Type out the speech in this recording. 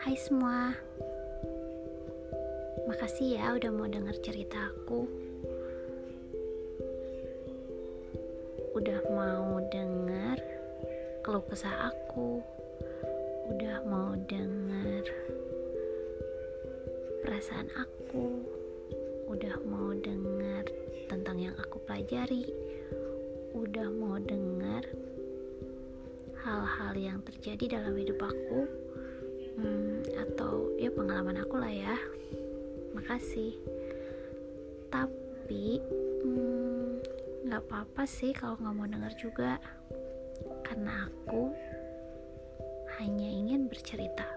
Hai semua. Makasih ya udah mau denger cerita aku. Udah mau denger keluh kesah aku. Udah mau denger perasaan aku. Udah mau denger tentang yang aku pelajari. Udah mau denger hal-hal yang terjadi dalam hidup aku pengalaman aku lah ya. Makasih. Tapi hmm, nggak hmm, apa-apa sih kalau nggak mau dengar juga. Karena aku hanya ingin bercerita